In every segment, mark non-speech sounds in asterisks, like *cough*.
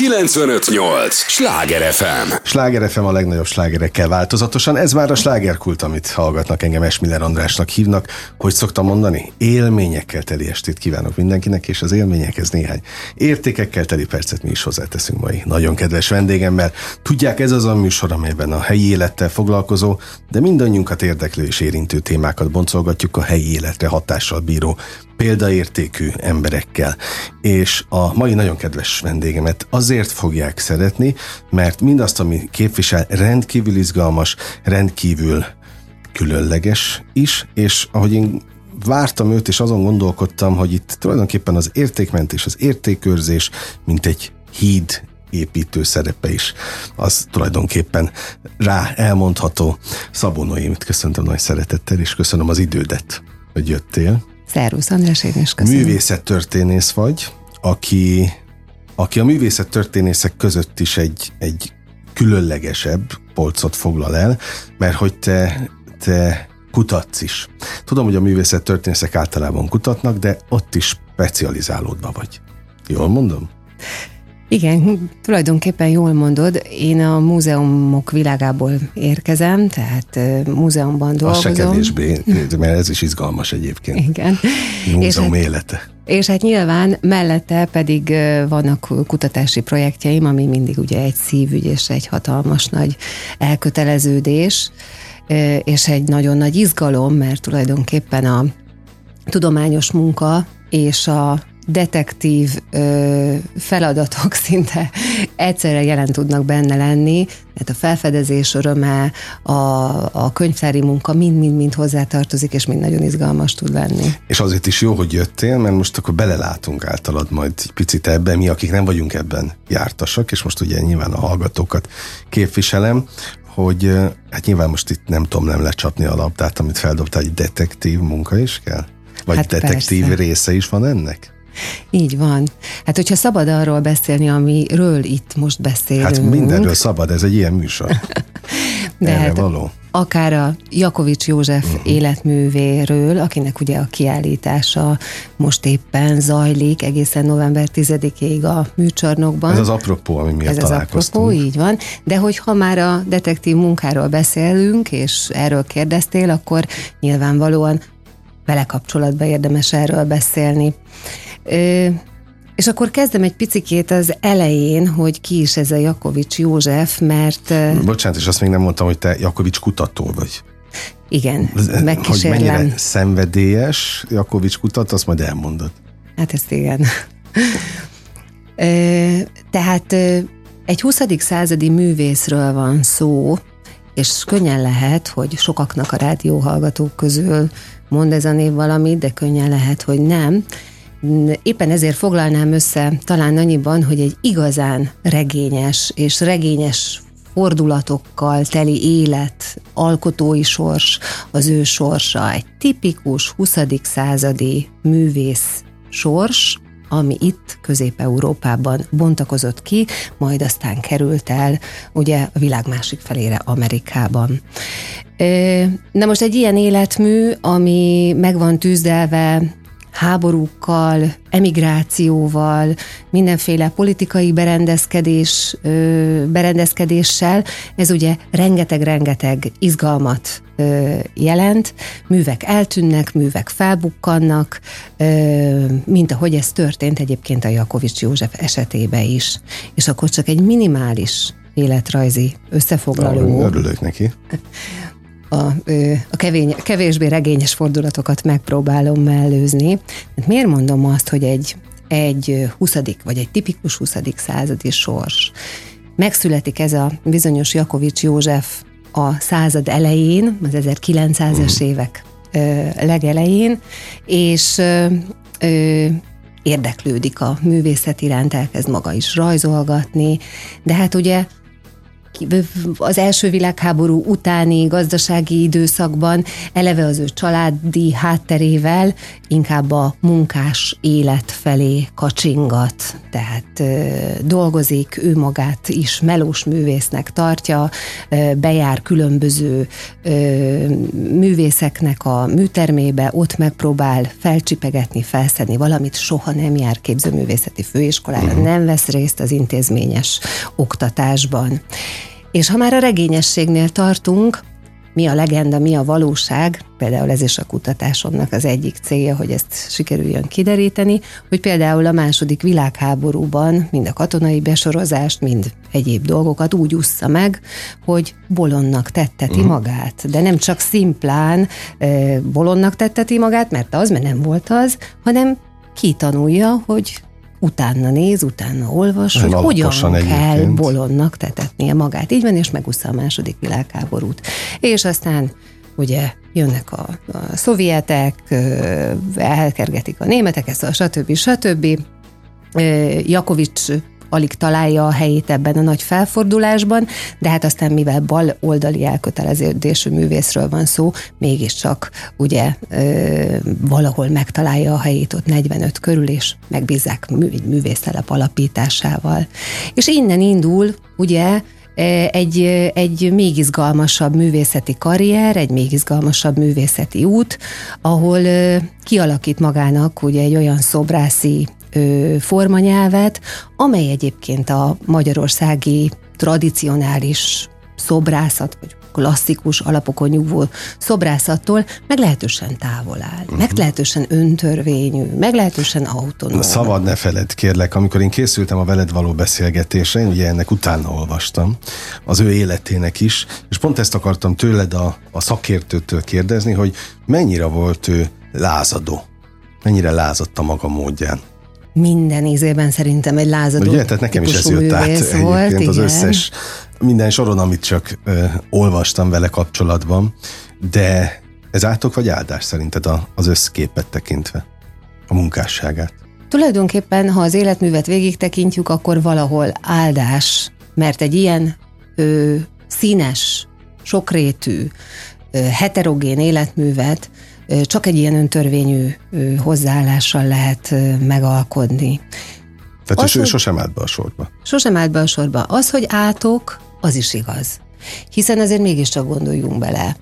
958! Sláger FM! Sláger FM a legnagyobb slágerekkel változatosan. Ez már a slágerkult, amit hallgatnak engem Esmiller Andrásnak hívnak. Hogy szoktam mondani? Élményekkel teli estét kívánok mindenkinek, és az élményekhez néhány értékekkel teli percet mi is hozzáteszünk mai nagyon kedves vendégemmel. Tudják, ez az a műsor, amelyben a helyi élettel foglalkozó, de mindannyiunkat érdeklő és érintő témákat boncolgatjuk a helyi életre hatással bíró példaértékű emberekkel. És a mai nagyon kedves vendégemet azért fogják szeretni, mert mindazt, ami képvisel, rendkívül izgalmas, rendkívül különleges is, és ahogy én vártam őt, és azon gondolkodtam, hogy itt tulajdonképpen az értékmentés, az értékőrzés, mint egy híd építő szerepe is, az tulajdonképpen rá elmondható. Szabó Noémit köszöntöm nagy szeretettel, és köszönöm az idődet, hogy jöttél. Szervusz András, én is köszönöm. Művészettörténész vagy, aki, aki a művészettörténészek között is egy, egy különlegesebb polcot foglal el, mert hogy te, te kutatsz is. Tudom, hogy a művészettörténészek általában kutatnak, de ott is specializálódva vagy. Jól mondom? Igen, tulajdonképpen jól mondod. Én a múzeumok világából érkezem, tehát múzeumban dolgozom. Az se kevésbé, mert ez is izgalmas egyébként. Igen. Múzeum és hát- élete. Hát, és hát nyilván mellette pedig vannak kutatási projektjeim, ami mindig ugye egy szívügy és egy hatalmas nagy elköteleződés, és egy nagyon nagy izgalom, mert tulajdonképpen a tudományos munka és a detektív ö, feladatok *laughs* szinte egyszerre jelen tudnak benne lenni, mert a felfedezés öröme, a, a könyvtári munka mind-mind-mind hozzátartozik, és mind nagyon izgalmas tud lenni. És azért is jó, hogy jöttél, mert most akkor belelátunk általad majd egy picit ebben, mi, akik nem vagyunk ebben jártasak, és most ugye nyilván a hallgatókat képviselem, hogy hát nyilván most itt nem tudom nem lecsapni a labdát, amit feldobtál, egy detektív munka is kell? Vagy hát detektív persze. része is van ennek? Így van. Hát, hogyha szabad arról beszélni, amiről itt most beszélünk. Hát mindenről szabad, ez egy ilyen műsor. *laughs* De Erre hát való. akár a Jakovics József uh-huh. életművéről, akinek ugye a kiállítása most éppen zajlik egészen november 10-ig a műcsarnokban. Ez az apropó, ami miatt Ez az apropó, így van. De hogyha már a detektív munkáról beszélünk, és erről kérdeztél, akkor nyilvánvalóan vele kapcsolatban érdemes erről beszélni. És akkor kezdem egy picikét az elején, hogy ki is ez a Jakovics József, mert... Bocsánat, és azt még nem mondtam, hogy te Jakovics kutató vagy. Igen, megkísérlem. Hogy mennyire szenvedélyes Jakovics kutat, azt majd elmondod. Hát ezt igen. Tehát egy 20. századi művészről van szó, és könnyen lehet, hogy sokaknak a rádióhallgatók közül mond ez a név valamit, de könnyen lehet, hogy nem. Éppen ezért foglalnám össze talán annyiban, hogy egy igazán regényes és regényes fordulatokkal teli élet, alkotói sors, az ő sorsa, egy tipikus 20. századi művész sors, ami itt Közép-Európában bontakozott ki, majd aztán került el ugye a világ másik felére Amerikában. Na most egy ilyen életmű, ami meg van tűzdelve háborúkkal, emigrációval, mindenféle politikai berendezkedés, berendezkedéssel, ez ugye rengeteg-rengeteg izgalmat jelent, művek eltűnnek, művek felbukkannak, mint ahogy ez történt egyébként a Jakovics József esetében is. És akkor csak egy minimális életrajzi összefoglaló. Örülök neki a, a kevény, kevésbé regényes fordulatokat megpróbálom mellőzni. Hát miért mondom azt, hogy egy, egy 20. vagy egy tipikus 20. századi sors? Megszületik ez a bizonyos Jakovics József a század elején, az 1900-es évek ö, legelején, és érdeklődik a művészet iránt, elkezd maga is rajzolgatni, de hát ugye az első világháború utáni gazdasági időszakban eleve az ő családi hátterével inkább a munkás élet felé kacsingat, tehát dolgozik, ő magát is melós művésznek tartja, bejár különböző művészeknek a műtermébe, ott megpróbál felcsipegetni, felszedni valamit, soha nem jár képzőművészeti főiskolára, uh-huh. nem vesz részt az intézményes oktatásban. És ha már a regényességnél tartunk, mi a legenda, mi a valóság, például ez is a kutatásomnak az egyik célja, hogy ezt sikerüljön kideríteni, hogy például a második világháborúban mind a katonai besorozást, mind egyéb dolgokat úgy ússza meg, hogy bolonnak tetteti uh-huh. magát. De nem csak szimplán e, bolonnak tetteti magát, mert az, mert nem volt az, hanem kitanulja, hogy utána néz, utána olvas, hogy hogyan kell bolondnak tetetnie magát. Így van, és megúszta a második világháborút. És aztán ugye jönnek a, a szovjetek, elkergetik a németeket, stb. stb. Jakovics alig találja a helyét ebben a nagy felfordulásban, de hát aztán mivel bal oldali elköteleződésű művészről van szó, mégiscsak ugye ö, valahol megtalálja a helyét ott 45 körül, és megbízzák egy művésztelep alapításával. És innen indul ugye egy, egy még izgalmasabb művészeti karrier, egy még izgalmasabb művészeti út, ahol kialakít magának ugye egy olyan szobrászi formanyelvet, amely egyébként a magyarországi tradicionális szobrászat, vagy klasszikus alapokon nyugvó szobrászatól meglehetősen távol áll, uh-huh. meglehetősen öntörvényű, meglehetősen autonóm. Szabad ne feled, kérlek, amikor én készültem a veled való beszélgetésre, én ugye ennek utána olvastam, az ő életének is, és pont ezt akartam tőled a, a szakértőtől kérdezni, hogy mennyire volt ő lázadó, mennyire lázadt a maga módján minden ízében szerintem egy lázadó Ugye, tehát nekem is ez jött át volt, az igen. összes, minden soron, amit csak ö, olvastam vele kapcsolatban, de ez átok vagy áldás szerinted az összképet tekintve, a munkásságát? Tulajdonképpen, ha az életművet végig tekintjük, akkor valahol áldás, mert egy ilyen ö, színes, sokrétű, ö, heterogén életművet csak egy ilyen öntörvényű hozzáállással lehet megalkodni. Tehát az, ő sosem állt be a sorba. Sosem állt be a sorba. Az, hogy átok, az is igaz. Hiszen azért mégiscsak gondoljunk bele.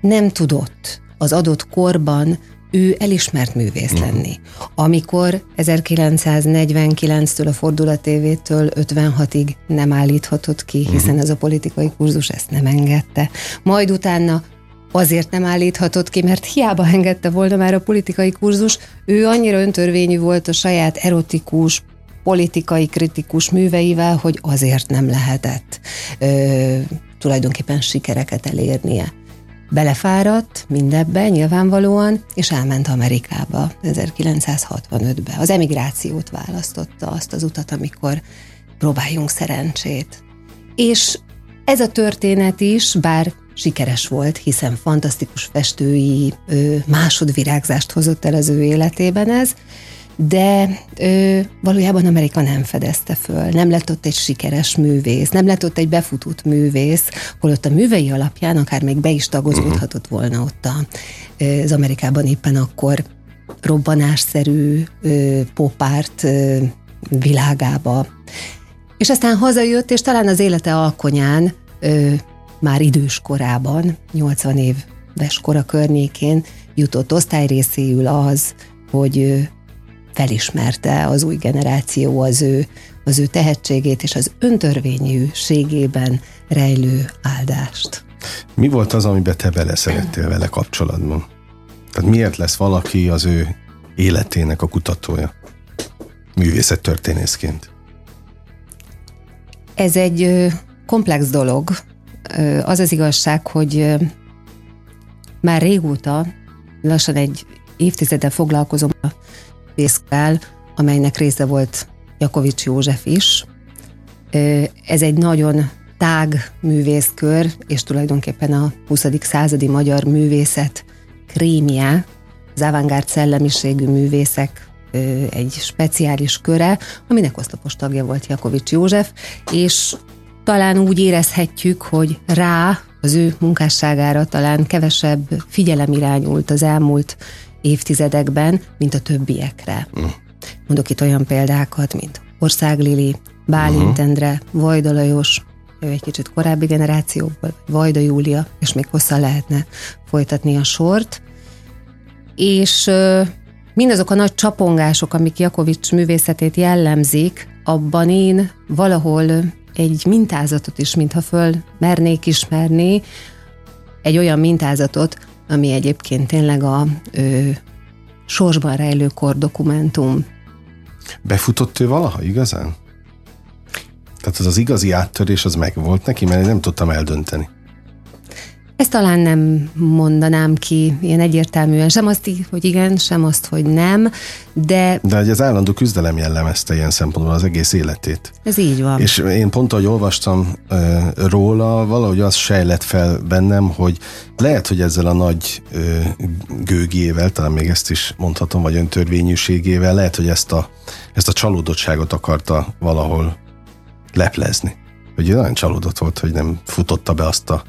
Nem tudott az adott korban ő elismert művész uh-huh. lenni. Amikor 1949-től a Fordulat tévétől 56-ig nem állíthatott ki, hiszen uh-huh. ez a politikai kurzus ezt nem engedte. Majd utána azért nem állíthatott ki, mert hiába engedte volna már a politikai kurzus, ő annyira öntörvényű volt a saját erotikus, politikai kritikus műveivel, hogy azért nem lehetett ö, tulajdonképpen sikereket elérnie. Belefáradt mindebbe nyilvánvalóan, és elment Amerikába 1965-be. Az emigrációt választotta azt az utat, amikor próbáljunk szerencsét. És ez a történet is, bár sikeres volt, hiszen fantasztikus festői ö, másodvirágzást hozott el az ő életében ez, de ö, valójában Amerika nem fedezte föl, nem lett ott egy sikeres művész, nem lett ott egy befutott művész, holott a művei alapján akár még be is tagozódhatott volna ott a, az Amerikában éppen akkor robbanásszerű ö, popárt ö, világába. És aztán hazajött, és talán az élete alkonyán ö, már idős korában, 80 éves kora környékén jutott osztályrészéül az, hogy felismerte az új generáció az ő, az ő tehetségét és az öntörvényűségében rejlő áldást. Mi volt az, amiben te beleszerettél vele kapcsolatban? Tehát miért lesz valaki az ő életének a kutatója? Művészettörténészként. Ez egy komplex dolog, az az igazság, hogy már régóta, lassan egy évtizede foglalkozom a vészkel, amelynek része volt Jakovics József is. Ez egy nagyon tág művészkör, és tulajdonképpen a 20. századi magyar művészet krémje, az avantgárd szellemiségű művészek egy speciális köre, aminek oszlopos tagja volt Jakovics József, és talán úgy érezhetjük, hogy rá, az ő munkásságára talán kevesebb figyelem irányult az elmúlt évtizedekben, mint a többiekre. Mm. Mondok itt olyan példákat, mint Országlili, Bálint uh-huh. Endre, Vajda Lajos, ő egy kicsit korábbi generációból, Vajda Júlia, és még hosszan lehetne folytatni a sort. És mindazok a nagy csapongások, amik Jakovics művészetét jellemzik, abban én valahol egy mintázatot is, mintha föl mernék ismerni, egy olyan mintázatot, ami egyébként tényleg a ö, sorsban rejlő kor dokumentum. Befutott ő valaha igazán? Tehát az az igazi áttörés az megvolt neki, mert én nem tudtam eldönteni. Ezt talán nem mondanám ki ilyen egyértelműen, sem azt, hogy igen, sem azt, hogy nem, de... De az állandó küzdelem jellemezte ilyen szempontból az egész életét. Ez így van. És én pont, ahogy olvastam uh, róla, valahogy az sejlett fel bennem, hogy lehet, hogy ezzel a nagy uh, gőgével, talán még ezt is mondhatom, vagy öntörvényűségével, lehet, hogy ezt a, ezt a csalódottságot akarta valahol leplezni. Hogy nagyon csalódott volt, hogy nem futotta be azt a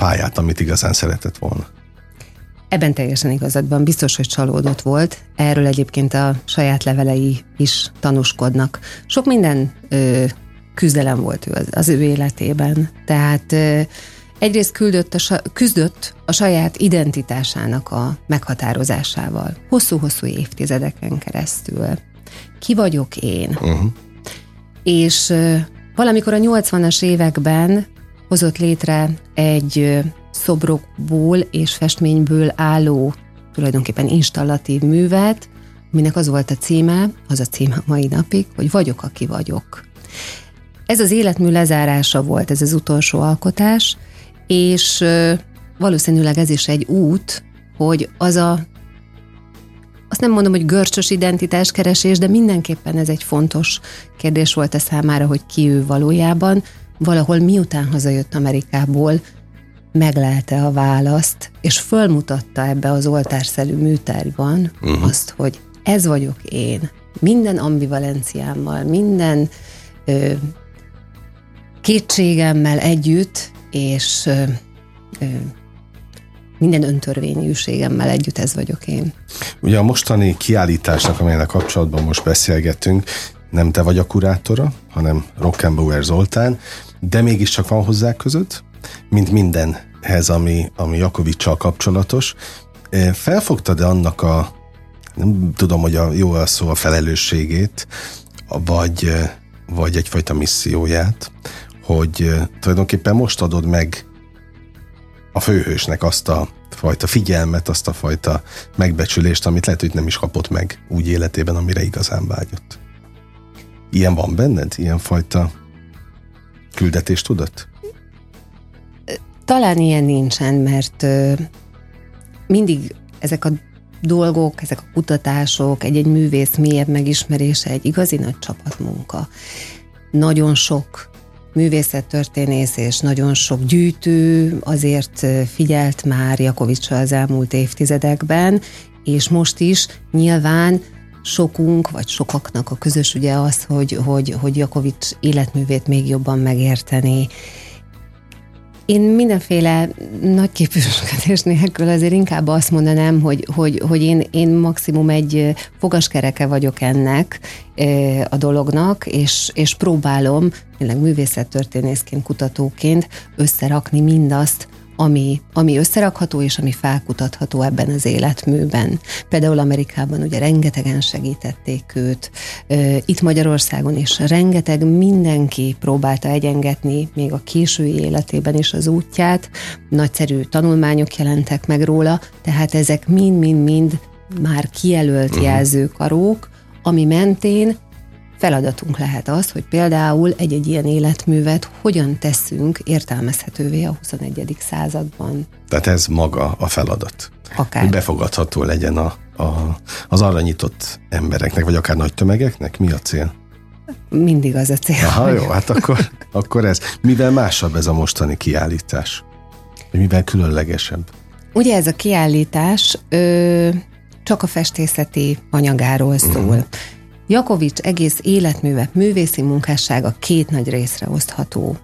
pályát, amit igazán szeretett volna. Ebben teljesen igazad van, biztos, hogy csalódott volt. Erről egyébként a saját levelei is tanúskodnak. Sok minden ö, küzdelem volt ő az, az ő életében. Tehát ö, egyrészt küldött a, küzdött a saját identitásának a meghatározásával. Hosszú-hosszú évtizedeken keresztül. Ki vagyok én? Uh-huh. És ö, valamikor a 80-as években hozott létre egy szobrokból és festményből álló tulajdonképpen installatív művet, minek az volt a címe, az a címe mai napig, hogy vagyok, aki vagyok. Ez az életmű lezárása volt, ez az utolsó alkotás, és valószínűleg ez is egy út, hogy az a azt nem mondom, hogy görcsös identitáskeresés, de mindenképpen ez egy fontos kérdés volt a számára, hogy ki ő valójában, valahol miután hazajött Amerikából, meglelte a választ, és fölmutatta ebbe az oltárszerű műtárban uh-huh. azt, hogy ez vagyok én. Minden ambivalenciámmal, minden ö, kétségemmel együtt, és ö, ö, minden öntörvényűségemmel együtt ez vagyok én. Ugye a mostani kiállításnak, amelynek kapcsolatban most beszélgetünk, nem te vagy a kurátora, hanem Rockenbauer Zoltán, de mégiscsak van hozzá között, mint mindenhez, ami, ami Jakovicsal kapcsolatos. Felfogtad-e annak a, nem tudom, hogy a jó a szó, a felelősségét, vagy, vagy egyfajta misszióját, hogy tulajdonképpen most adod meg a főhősnek azt a fajta figyelmet, azt a fajta megbecsülést, amit lehet, hogy nem is kapott meg úgy életében, amire igazán vágyott. Ilyen van benned? Ilyen fajta küldetés tudott? Talán ilyen nincsen, mert mindig ezek a dolgok, ezek a kutatások, egy-egy művész mélyebb megismerése egy igazi nagy csapatmunka. Nagyon sok művészettörténész és nagyon sok gyűjtő azért figyelt már Jakovicsa az elmúlt évtizedekben, és most is nyilván sokunk, vagy sokaknak a közös ugye az, hogy, hogy, hogy Jakovics életművét még jobban megérteni. Én mindenféle nagy képviselés nélkül azért inkább azt mondanám, hogy, hogy, hogy én, én maximum egy fogaskereke vagyok ennek a dolognak, és, és próbálom tényleg művészettörténészként, kutatóként összerakni mindazt, ami, ami összerakható és ami felkutatható ebben az életműben. Például Amerikában ugye rengetegen segítették őt, itt Magyarországon is rengeteg mindenki próbálta egyengetni még a késői életében is az útját, nagyszerű tanulmányok jelentek meg róla, tehát ezek mind-mind-mind már kijelölt uh-huh. jelzőkarók, ami mentén feladatunk lehet az, hogy például egy-egy ilyen életművet hogyan teszünk értelmezhetővé a 21. században. Tehát ez maga a feladat. Akár. Hogy befogadható legyen a, a, az arra nyitott embereknek, vagy akár nagy tömegeknek? Mi a cél? Mindig az a cél. Aha, jó, hát akkor, akkor ez. Mivel másabb ez a mostani kiállítás? Vagy mivel különlegesebb? Ugye ez a kiállítás ö, csak a festészeti anyagáról szól. Uh-huh Jakovics egész életműve, művészi munkássága két nagy részre osztható.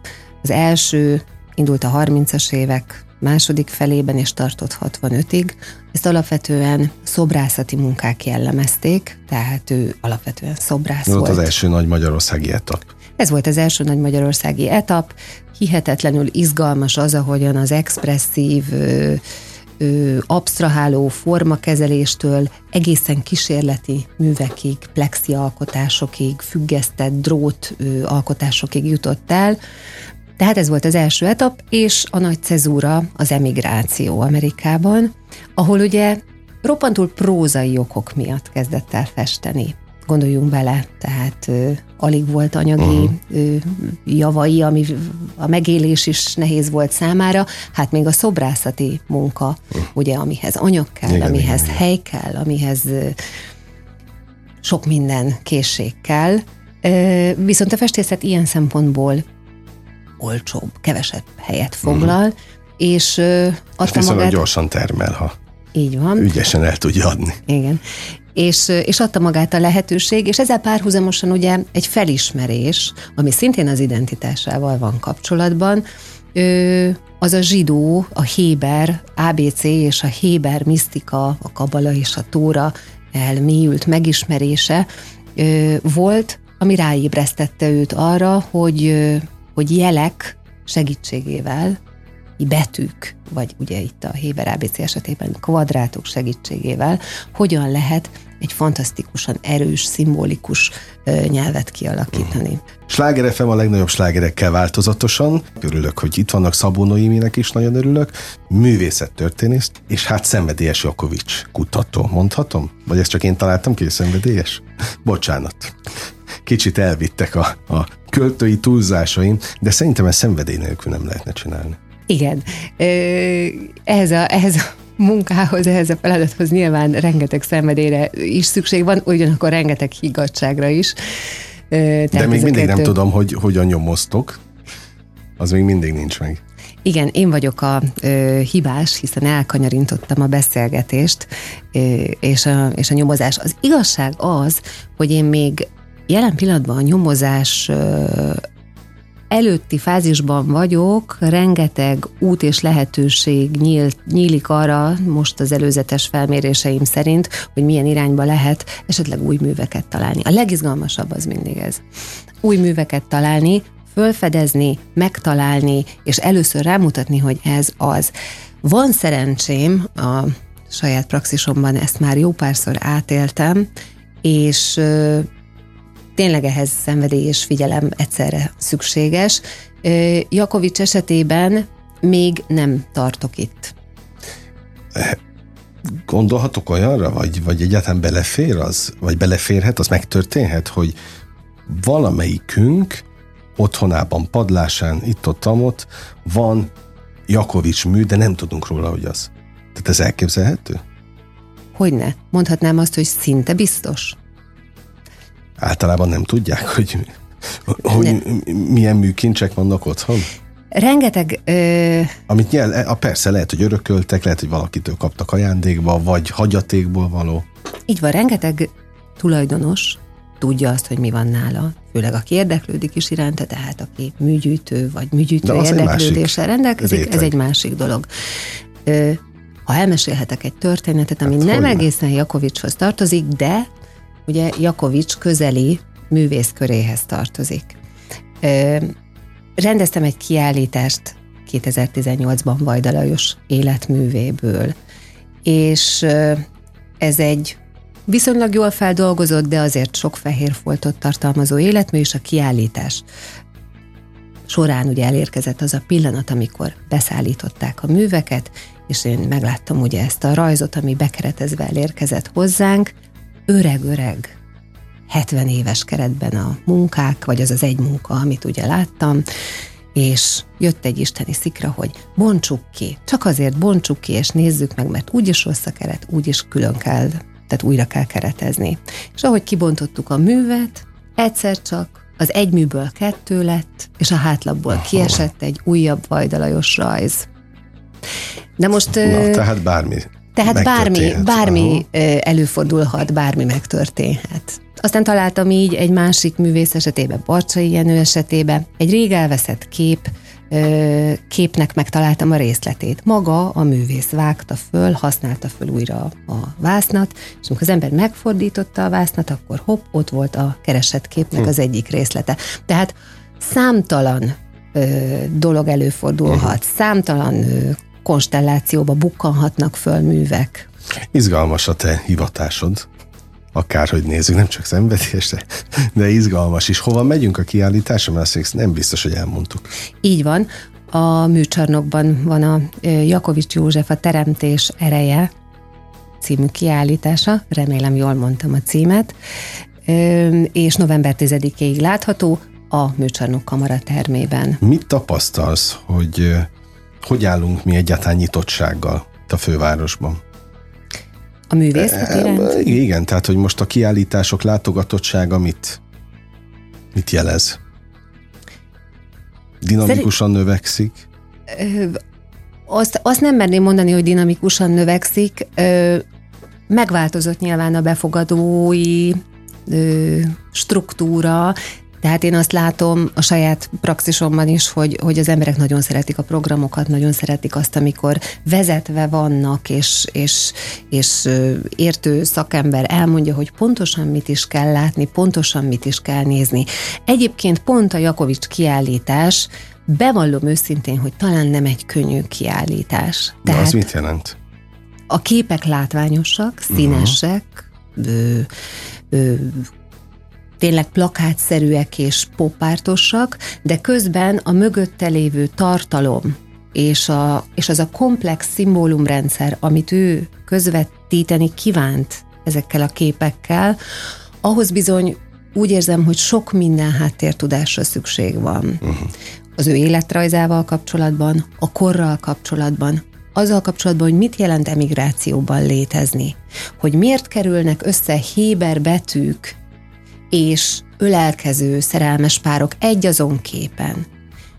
Az első indult a 30-as évek második felében és tartott 65-ig. Ezt alapvetően szobrászati munkák jellemezték, tehát ő alapvetően szobrász volt. volt. az első nagy magyarországi etap. Ez volt az első nagy magyarországi etap. Hihetetlenül izgalmas az, ahogyan az expresszív ö, absztraháló formakezeléstől egészen kísérleti művekig, plexi alkotásokig, függesztett drót ö, alkotásokig jutott el. Tehát ez volt az első etap, és a nagy cezúra az emigráció Amerikában, ahol ugye roppantul prózai okok miatt kezdett el festeni gondoljunk bele, tehát ö, alig volt anyagi uh-huh. ö, javai, ami a megélés is nehéz volt számára, hát még a szobrászati munka, uh-huh. ugye, amihez anyag kell, igen, amihez igen, hely kell, amihez ö, sok minden készség kell, ö, viszont a festészet ilyen szempontból olcsóbb, kevesebb helyet foglal, uh-huh. és ö, adta magát... gyorsan termel, ha így van. Ügyesen el tudja adni. Igen és, és adta magát a lehetőség, és ezzel párhuzamosan ugye egy felismerés, ami szintén az identitásával van kapcsolatban, az a zsidó, a Héber, ABC és a Héber misztika, a kabala és a tóra elmélyült megismerése volt, ami ráébresztette őt arra, hogy, hogy jelek segítségével, betűk, vagy ugye itt a Héber ABC esetében kvadrátok segítségével hogyan lehet egy fantasztikusan erős, szimbolikus nyelvet kialakítani. Uh-huh. Sláger FM a legnagyobb slágerekkel változatosan. Örülök, hogy itt vannak Szabó Noéminek is nagyon örülök. Művészettörténész, és hát szenvedélyes Jakovics kutató, mondhatom? Vagy ezt csak én találtam ki, hogy szenvedélyes? *laughs* Bocsánat. Kicsit elvittek a, a költői túlzásaim, de szerintem ezt szenvedély nélkül nem lehetne csinálni. Igen. Ehhez a, ehhez a munkához, ehhez a feladathoz nyilván rengeteg szenvedélyre is szükség van, ugyanakkor rengeteg higgadságra is. Tehát De még mindig nem tudom, hogy hogyan nyomoztok. Az még mindig nincs meg. Igen, én vagyok a ö, hibás, hiszen elkanyarintottam a beszélgetést ö, és, a, és a nyomozás. Az igazság az, hogy én még jelen pillanatban a nyomozás ö, előtti fázisban vagyok, rengeteg út és lehetőség nyíl, nyílik arra, most az előzetes felméréseim szerint, hogy milyen irányba lehet esetleg új műveket találni. A legizgalmasabb az mindig ez. Új műveket találni, fölfedezni, megtalálni, és először rámutatni, hogy ez az. Van szerencsém, a saját praxisomban ezt már jó párszor átéltem, és tényleg ehhez szenvedély és figyelem egyszerre szükséges. Jakovics esetében még nem tartok itt. Gondolhatok olyanra, vagy, vagy egyáltalán belefér az, vagy beleférhet, az megtörténhet, hogy valamelyikünk otthonában, padlásán, itt-ott, ott van Jakovics mű, de nem tudunk róla, hogy az. Tehát ez elképzelhető? Hogyne. Mondhatnám azt, hogy szinte biztos általában nem tudják, hogy, hogy milyen műkincsek vannak otthon? Rengeteg... Ö... Amit nyel, a persze lehet, hogy örököltek, lehet, hogy valakitől kaptak ajándékba, vagy hagyatékból való. Így van, rengeteg tulajdonos tudja azt, hogy mi van nála, főleg aki érdeklődik is iránta, tehát aki műgyűjtő vagy műgyűjtő érdeklődéssel rendelkezik, réteg. ez egy másik dolog. Ö, ha elmesélhetek egy történetet, ami hát, nem egészen Jakovicshoz tartozik, de ugye Jakovics közeli művészköréhez tartozik. Ö, rendeztem egy kiállítást 2018-ban Vajda Lajos életművéből, és ez egy viszonylag jól feldolgozott, de azért sok fehér foltot tartalmazó életmű, és a kiállítás során ugye elérkezett az a pillanat, amikor beszállították a műveket, és én megláttam ugye ezt a rajzot, ami bekeretezve elérkezett hozzánk, öreg-öreg 70 éves keretben a munkák, vagy az az egy munka, amit ugye láttam, és jött egy isteni szikra, hogy bontsuk ki, csak azért bontsuk ki, és nézzük meg, mert úgyis rossz a keret, úgyis külön kell, tehát újra kell keretezni. És ahogy kibontottuk a művet, egyszer csak az egy műből kettő lett, és a hátlapból kiesett egy újabb vajdalajos rajz. De most... Na, tehát bármi tehát bármi, bármi előfordulhat, bármi megtörténhet. Aztán találtam így egy másik művész esetében, Barcsai Jenő esetében, egy rég elveszett kép, képnek megtaláltam a részletét. Maga a művész vágta föl, használta föl újra a vásznat, és amikor az ember megfordította a vásznat, akkor hopp, ott volt a keresett képnek hm. az egyik részlete. Tehát számtalan dolog előfordulhat, számtalan konstellációba bukkanhatnak föl művek. Izgalmas a te hivatásod akárhogy nézzük, nem csak szenvedés, de, de izgalmas is. Hova megyünk a kiállításra, mert azt nem biztos, hogy elmondtuk. Így van. A műcsarnokban van a Jakovics József a Teremtés ereje című kiállítása, remélem jól mondtam a címet, és november 10-ig látható a Műcsarnok Kamara termében. Mit tapasztalsz, hogy hogy állunk mi egyáltalán nyitottsággal a fővárosban? A művészet e, iránt? Igen, tehát hogy most a kiállítások látogatottsága mit, mit jelez? Dinamikusan Szerint... növekszik? Azt, azt nem merném mondani, hogy dinamikusan növekszik. Megváltozott nyilván a befogadói struktúra, tehát én azt látom a saját praxisomban is, hogy, hogy az emberek nagyon szeretik a programokat, nagyon szeretik azt, amikor vezetve vannak, és, és, és értő szakember elmondja, hogy pontosan mit is kell látni, pontosan mit is kell nézni. Egyébként pont a Jakovics kiállítás, bevallom őszintén, hogy talán nem egy könnyű kiállítás. De az mit jelent? A képek látványosak, színesek, uh-huh. ö, ö, tényleg plakátszerűek és popártosak, de közben a mögötte lévő tartalom és, a, és az a komplex szimbólumrendszer, amit ő közvetíteni kívánt ezekkel a képekkel, ahhoz bizony úgy érzem, hogy sok minden háttértudásra szükség van. Uh-huh. Az ő életrajzával kapcsolatban, a korral kapcsolatban, azzal kapcsolatban, hogy mit jelent emigrációban létezni, hogy miért kerülnek össze héber betűk és ölelkező szerelmes párok egy azon képen.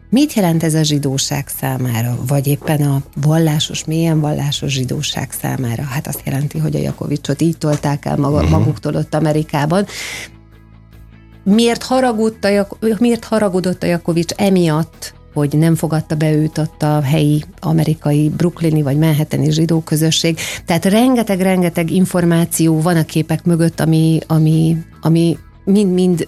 Mit jelent ez a zsidóság számára, vagy éppen a vallásos, mélyen vallásos zsidóság számára? Hát azt jelenti, hogy a Jakovicsot így tolták el maga, uh-huh. maguktól ott Amerikában. Miért, haragudott a, miért haragudott a Jakovics emiatt, hogy nem fogadta be őt ott a helyi amerikai brooklyni vagy manhattani zsidó közösség. Tehát rengeteg-rengeteg információ van a képek mögött, ami, ami, ami mind-mind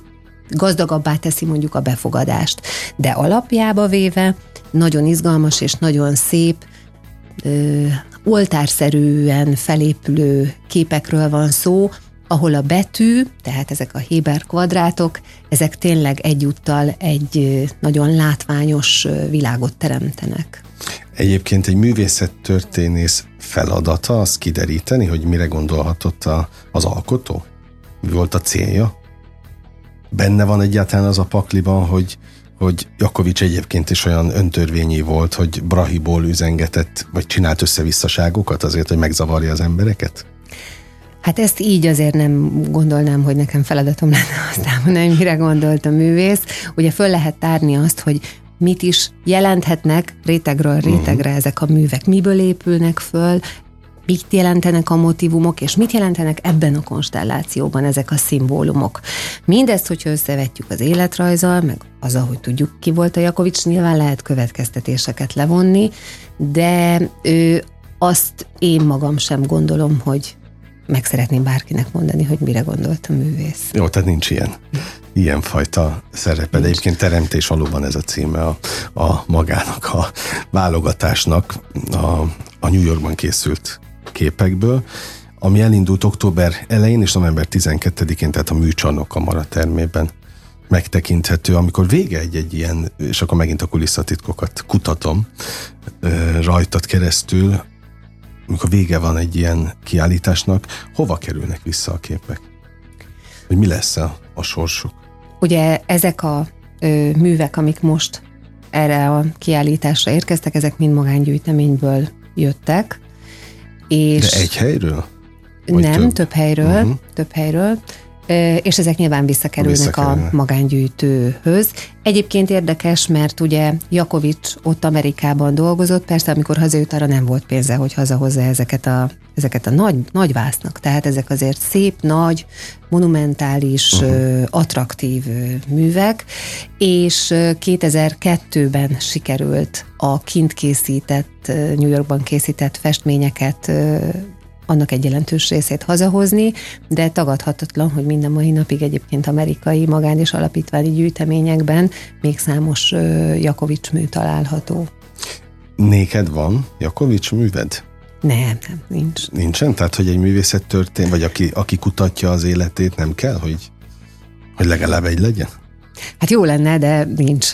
gazdagabbá teszi mondjuk a befogadást. De alapjába véve nagyon izgalmas és nagyon szép, ö, oltárszerűen felépülő képekről van szó, ahol a betű, tehát ezek a Héber kvadrátok, ezek tényleg egyúttal egy nagyon látványos világot teremtenek. Egyébként egy művészettörténész feladata az kideríteni, hogy mire gondolhatott a, az alkotó? Mi volt a célja? Benne van egyáltalán az a pakliban, hogy, hogy Jakovics egyébként is olyan öntörvényi volt, hogy Brahiból üzengetett, vagy csinált összevisszaságokat azért, hogy megzavarja az embereket? Hát ezt így azért nem gondolnám, hogy nekem feladatom lenne *laughs* azt elmondani, hogy mire gondolt a művész. Ugye föl lehet tárni azt, hogy mit is jelenthetnek rétegről rétegre uh-huh. ezek a művek, miből épülnek föl, mit jelentenek a motivumok, és mit jelentenek ebben a konstellációban ezek a szimbólumok. Mindezt, hogyha összevetjük az életrajzal, meg az, ahogy tudjuk, ki volt a Jakovics, nyilván lehet következtetéseket levonni, de ő azt én magam sem gondolom, hogy meg szeretném bárkinek mondani, hogy mire gondolt a művész. Jó, tehát nincs ilyen, ilyen fajta szerepe, de egyébként teremtés valóban ez a címe a, a magának, a válogatásnak, a, a New Yorkban készült képekből, ami elindult október elején és november 12-én, tehát a műcsarnok kamara termében megtekinthető, amikor vége egy-egy ilyen, és akkor megint a kulisszatitkokat kutatom rajtad keresztül, amikor vége van egy ilyen kiállításnak, hova kerülnek vissza a képek? Hogy mi lesz a, a sorsuk? Ugye ezek a ö, művek, amik most erre a kiállításra érkeztek, ezek mind magángyűjteményből jöttek, és De egy helyről? Vagy nem, több, több helyről, uh-huh. több helyről. És ezek nyilván visszakerülnek, visszakerülnek a magángyűjtőhöz. Egyébként érdekes, mert ugye Jakovics ott Amerikában dolgozott, persze amikor hazajött, arra nem volt pénze, hogy hazahozza ezeket a, ezeket a nagy, nagy vásznak. Tehát ezek azért szép, nagy, monumentális, uh-huh. attraktív művek, és 2002-ben sikerült a kint készített, New Yorkban készített festményeket annak egy jelentős részét hazahozni, de tagadhatatlan, hogy minden mai napig egyébként amerikai magán és alapítványi gyűjteményekben még számos Jakovics mű található. Néked van Jakovics műved? Nem, nem, nincs. Nincsen? Tehát, hogy egy művészet történt, vagy aki, aki kutatja az életét, nem kell, hogy, hogy legalább egy legyen? Hát jó lenne, de nincs.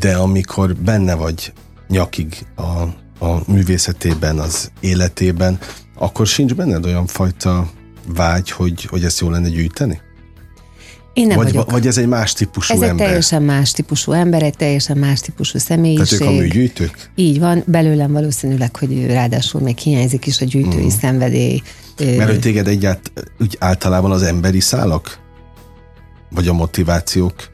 de amikor benne vagy nyakig a a művészetében, az életében, akkor sincs benned olyan fajta vágy, hogy, hogy ezt jól lenne gyűjteni? Én nem vagy, vagyok. vagy ez egy más típusú ez ember? Ez egy teljesen más típusú ember, egy teljesen más típusú személyiség. Tehát ők a műgyűjtők? Így van, belőlem valószínűleg, hogy ráadásul még hiányzik is a gyűjtői mm. szenvedély. Mert hogy téged egyált, úgy általában az emberi szálak? Vagy a motivációk,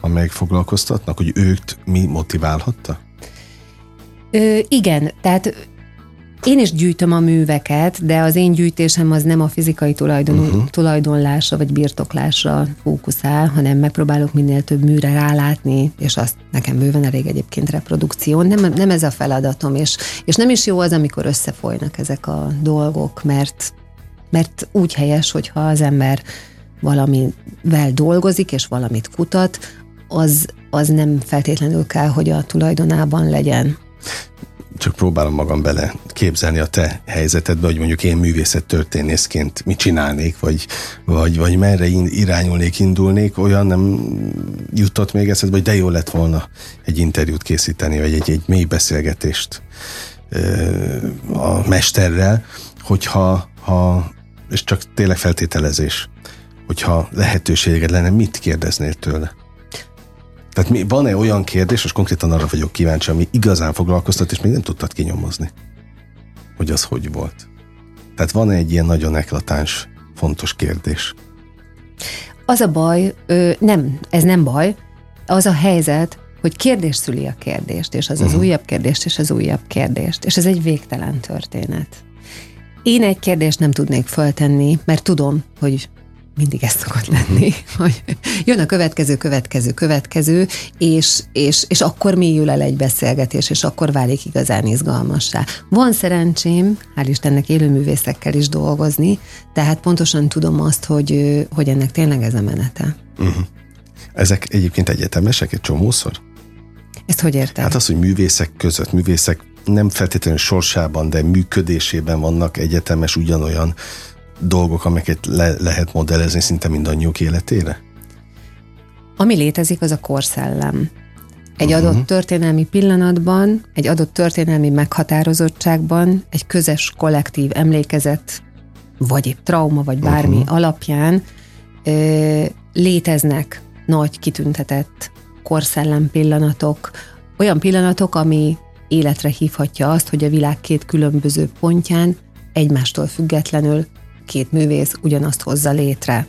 amelyek foglalkoztatnak, hogy őt mi motiválhatta? Ö, igen, tehát én is gyűjtöm a műveket, de az én gyűjtésem az nem a fizikai tulajdon, uh-huh. tulajdonlásra vagy birtoklásra fókuszál, hanem megpróbálok minél több műre rálátni, és azt nekem bőven elég egyébként reprodukció. Nem, nem ez a feladatom, és, és nem is jó az, amikor összefolynak ezek a dolgok, mert, mert úgy helyes, hogyha az ember valamivel dolgozik, és valamit kutat, az, az nem feltétlenül kell, hogy a tulajdonában legyen csak próbálom magam bele képzelni a te helyzetedbe, hogy mondjuk én művészet történészként mit csinálnék, vagy, vagy, vagy merre irányulnék, indulnék, olyan nem jutott még eszedbe, hogy de jó lett volna egy interjút készíteni, vagy egy, egy mély beszélgetést a mesterrel, hogyha ha, és csak tényleg feltételezés, hogyha lehetőséged lenne, mit kérdeznél tőle? Tehát mi, van-e olyan kérdés, és konkrétan arra vagyok kíváncsi, ami igazán foglalkoztat, és még nem tudtad kinyomozni, hogy az hogy volt? Tehát van-e egy ilyen nagyon eklatáns, fontos kérdés? Az a baj, ö, nem, ez nem baj, az a helyzet, hogy kérdés szüli a kérdést, és az uh-huh. az mhm. újabb kérdést, és az újabb kérdést, és ez egy végtelen történet. Én egy kérdést nem tudnék föltenni, mert tudom, hogy mindig ez szokott lenni, *laughs* hogy jön a következő, következő, következő, és, és, és akkor mélyül el egy beszélgetés, és akkor válik igazán izgalmassá. Van szerencsém, hál' Istennek élőművészekkel is dolgozni, tehát pontosan tudom azt, hogy, hogy ennek tényleg ez a menete. Uh-huh. Ezek egyébként egyetemesek egy csomószor? Ezt hogy érted? Hát az, hogy művészek között, művészek nem feltétlenül sorsában, de működésében vannak egyetemes ugyanolyan dolgok, amiket le, lehet modellezni szinte mindannyiuk életére? Ami létezik, az a korszellem. Egy uh-huh. adott történelmi pillanatban, egy adott történelmi meghatározottságban, egy közös kollektív emlékezet, vagy egy trauma, vagy bármi uh-huh. alapján ö, léteznek nagy kitüntetett korszellem pillanatok, olyan pillanatok, ami életre hívhatja azt, hogy a világ két különböző pontján egymástól függetlenül két művész ugyanazt hozza létre.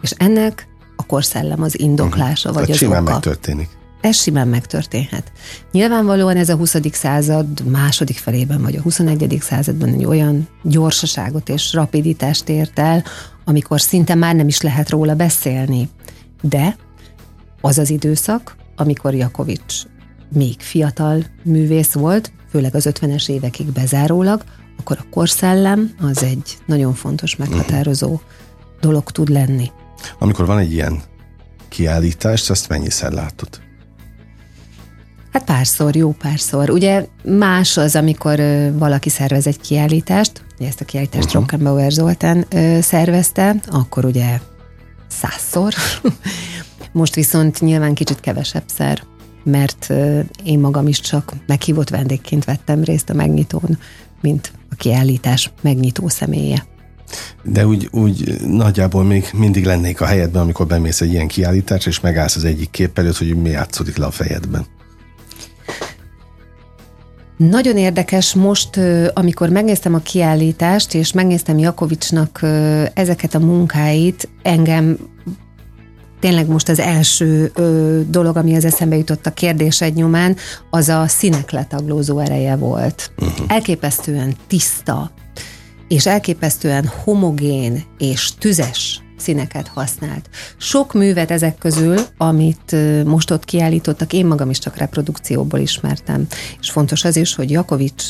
És ennek a korszellem az indoklása, uh-huh. vagy Tehát az simán oka. megtörténik. Ez simán megtörténhet. Nyilvánvalóan ez a 20. század második felében, vagy a 21. században egy olyan gyorsaságot és rapiditást ért el, amikor szinte már nem is lehet róla beszélni. De az az időszak, amikor Jakovics még fiatal művész volt, főleg az 50-es évekig bezárólag, akkor a korszellem az egy nagyon fontos, meghatározó dolog tud lenni. Amikor van egy ilyen kiállítás, azt mennyiszer látod? Hát párszor, jó párszor. Ugye más az, amikor valaki szervez egy kiállítást, ugye ezt a kiállítást uh-huh. Rockenbauer Zoltán ö, szervezte, akkor ugye százszor. *laughs* Most viszont nyilván kicsit kevesebb szer, mert én magam is csak meghívott vendégként vettem részt a megnyitón, mint a kiállítás megnyitó személye. De úgy, úgy nagyjából még mindig lennék a helyedben, amikor bemész egy ilyen kiállításra, és megállsz az egyik kép előtt, hogy mi játszódik le a fejedben. Nagyon érdekes most, amikor megnéztem a kiállítást, és megnéztem Jakovicsnak ezeket a munkáit, engem tényleg most az első ö, dolog, ami az eszembe jutott a kérdés egy nyomán, az a színek letaglózó ereje volt. Uh-huh. Elképesztően tiszta, és elképesztően homogén és tüzes színeket használt. Sok művet ezek közül, amit most ott kiállítottak, én magam is csak reprodukcióból ismertem. És fontos az is, hogy Jakovics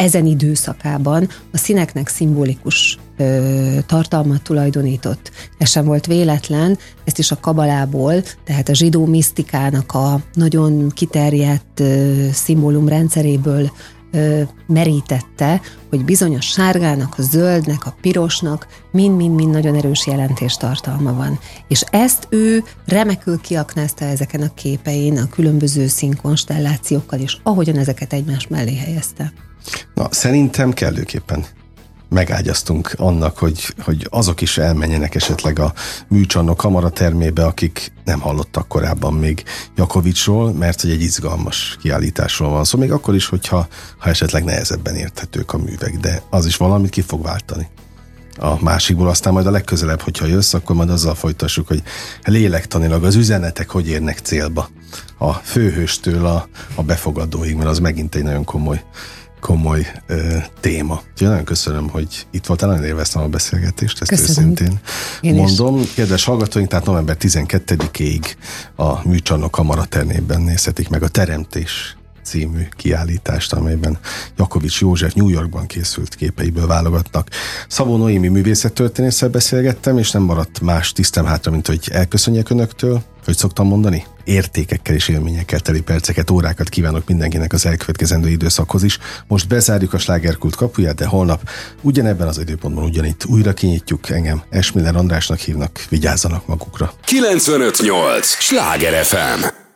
ezen időszakában a színeknek szimbolikus ö, tartalmat tulajdonított. Ez sem volt véletlen, ezt is a kabalából, tehát a zsidó misztikának a nagyon kiterjedt ö, szimbólumrendszeréből ö, merítette, hogy bizony a sárgának, a zöldnek, a pirosnak mind-mind-mind nagyon erős jelentéstartalma van. És ezt ő remekül kiaknázta ezeken a képein, a különböző színkonstellációkkal, és ahogyan ezeket egymás mellé helyezte. Na, szerintem kellőképpen megágyaztunk annak, hogy, hogy azok is elmenjenek esetleg a műcsarnok kamaratermébe, akik nem hallottak korábban még Jakovicsról, mert hogy egy izgalmas kiállításról van szó, szóval még akkor is, hogyha ha esetleg nehezebben érthetők a művek, de az is valamit ki fog váltani a másikból, aztán majd a legközelebb, hogyha jössz, akkor majd azzal folytassuk, hogy lélektanilag az üzenetek hogy érnek célba. A főhőstől a, a befogadóig, mert az megint egy nagyon komoly komoly ö, téma. Úgyhogy nagyon köszönöm, hogy itt voltál, nagyon élveztem a beszélgetést, ezt köszönöm. őszintén Én mondom. Is. Kedves hallgatóink, tehát november 12-ig a Műcsarnok Kamaraternében nézhetik meg a Teremtés című kiállítást, amelyben Jakovics József New Yorkban készült képeiből válogatnak. Szabó Noémi művészettörténésszel beszélgettem, és nem maradt más tisztem hátra, mint hogy elköszönjek önöktől, hogy szoktam mondani, értékekkel és élményekkel teli perceket, órákat kívánok mindenkinek az elkövetkezendő időszakhoz is. Most bezárjuk a slágerkult kapuját, de holnap ugyanebben az időpontban ugyanitt újra kinyitjuk. Engem Esmiller Andrásnak hívnak, vigyázzanak magukra. 958! Sláger FM!